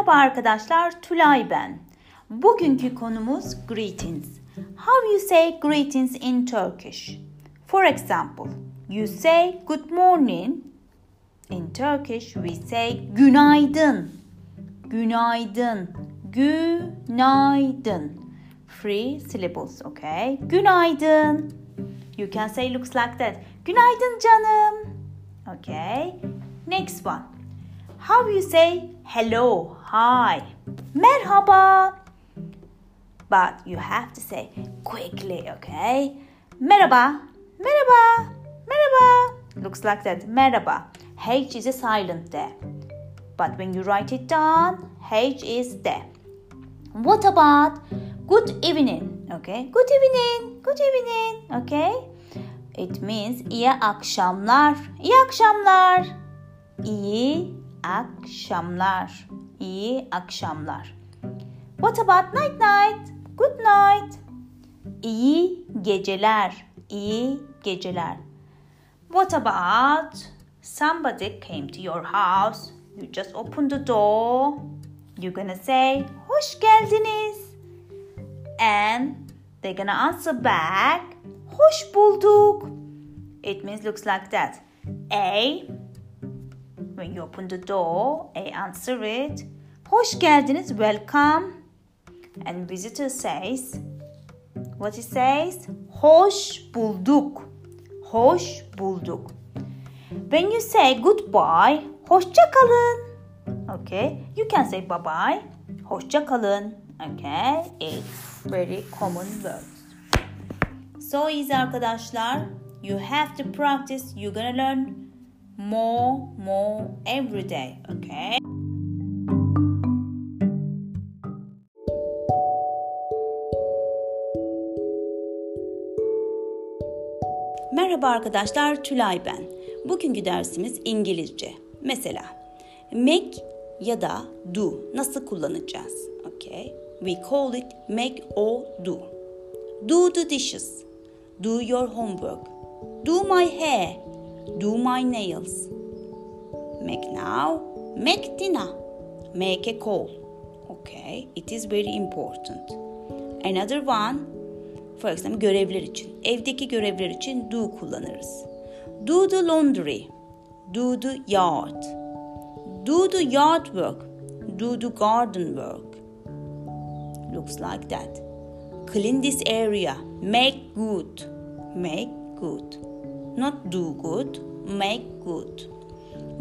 Merhaba arkadaşlar, Tülay ben. Bugünkü konumuz greetings. How you say greetings in Turkish? For example, you say good morning. In Turkish we say günaydın. Günaydın. Günaydın. Three syllables, okay? Günaydın. You can say looks like that. Günaydın canım. Okay. Next one. How you say hello, hi, merhaba. But you have to say quickly, okay? Merhaba, merhaba, merhaba. Looks like that. Merhaba. H is silent there. But when you write it down, H is there. What about good evening? Okay. Good evening. Good evening. Okay. It means iyi akşamlar. İyi akşamlar. İyi akşamlar. İyi akşamlar. What about night night? Good night. İyi geceler. İyi geceler. What about somebody came to your house? You just open the door. You're gonna say hoş geldiniz. And they're gonna answer back hoş bulduk. It means looks like that. A when you open the door, A answer it. Hoş geldiniz, welcome. And visitor says, what he says? Hoş bulduk. Hoş bulduk. When you say goodbye, hoşça kalın. Okay, you can say bye bye. Hoşça kalın. Okay, it's very common words. So easy arkadaşlar. You have to practice. You're gonna learn more, more every day. Okay. Merhaba arkadaşlar, Tülay ben. Bugünkü dersimiz İngilizce. Mesela make ya da do nasıl kullanacağız? Okay. We call it make or do. Do the dishes. Do your homework. Do my hair. Do my nails. Make now. Make dinner. Make a call. Okay, it is very important. Another one, for example, görevler için. Evdeki görevler için do kullanırız. Do the laundry. Do the yard. Do the yard work. Do the garden work. Looks like that. Clean this area. Make good. Make good. Not do good. Make good.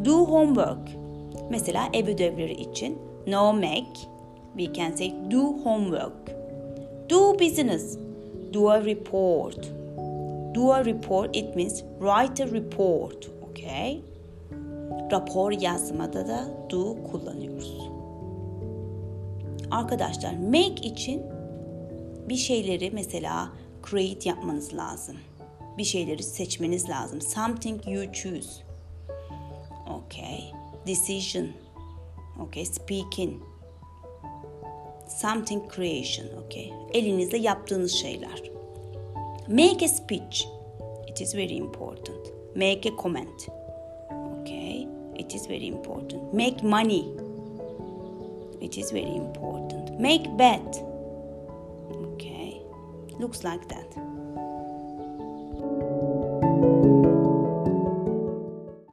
Do homework. Mesela ev ödevleri için no make. We can say do homework. Do business. Do a report. Do a report it means write a report. Okay? Rapor yazmada da do kullanıyoruz. Arkadaşlar make için bir şeyleri mesela create yapmanız lazım. Bir şeyleri seçmeniz lazım. Something you choose. Okay. Decision. Okay. Speaking. Something creation. Okay. Elinizle yaptığınız şeyler. Make a speech. It is very important. Make a comment. Okay. It is very important. Make money. It is very important. Make bed. Okay. Looks like that.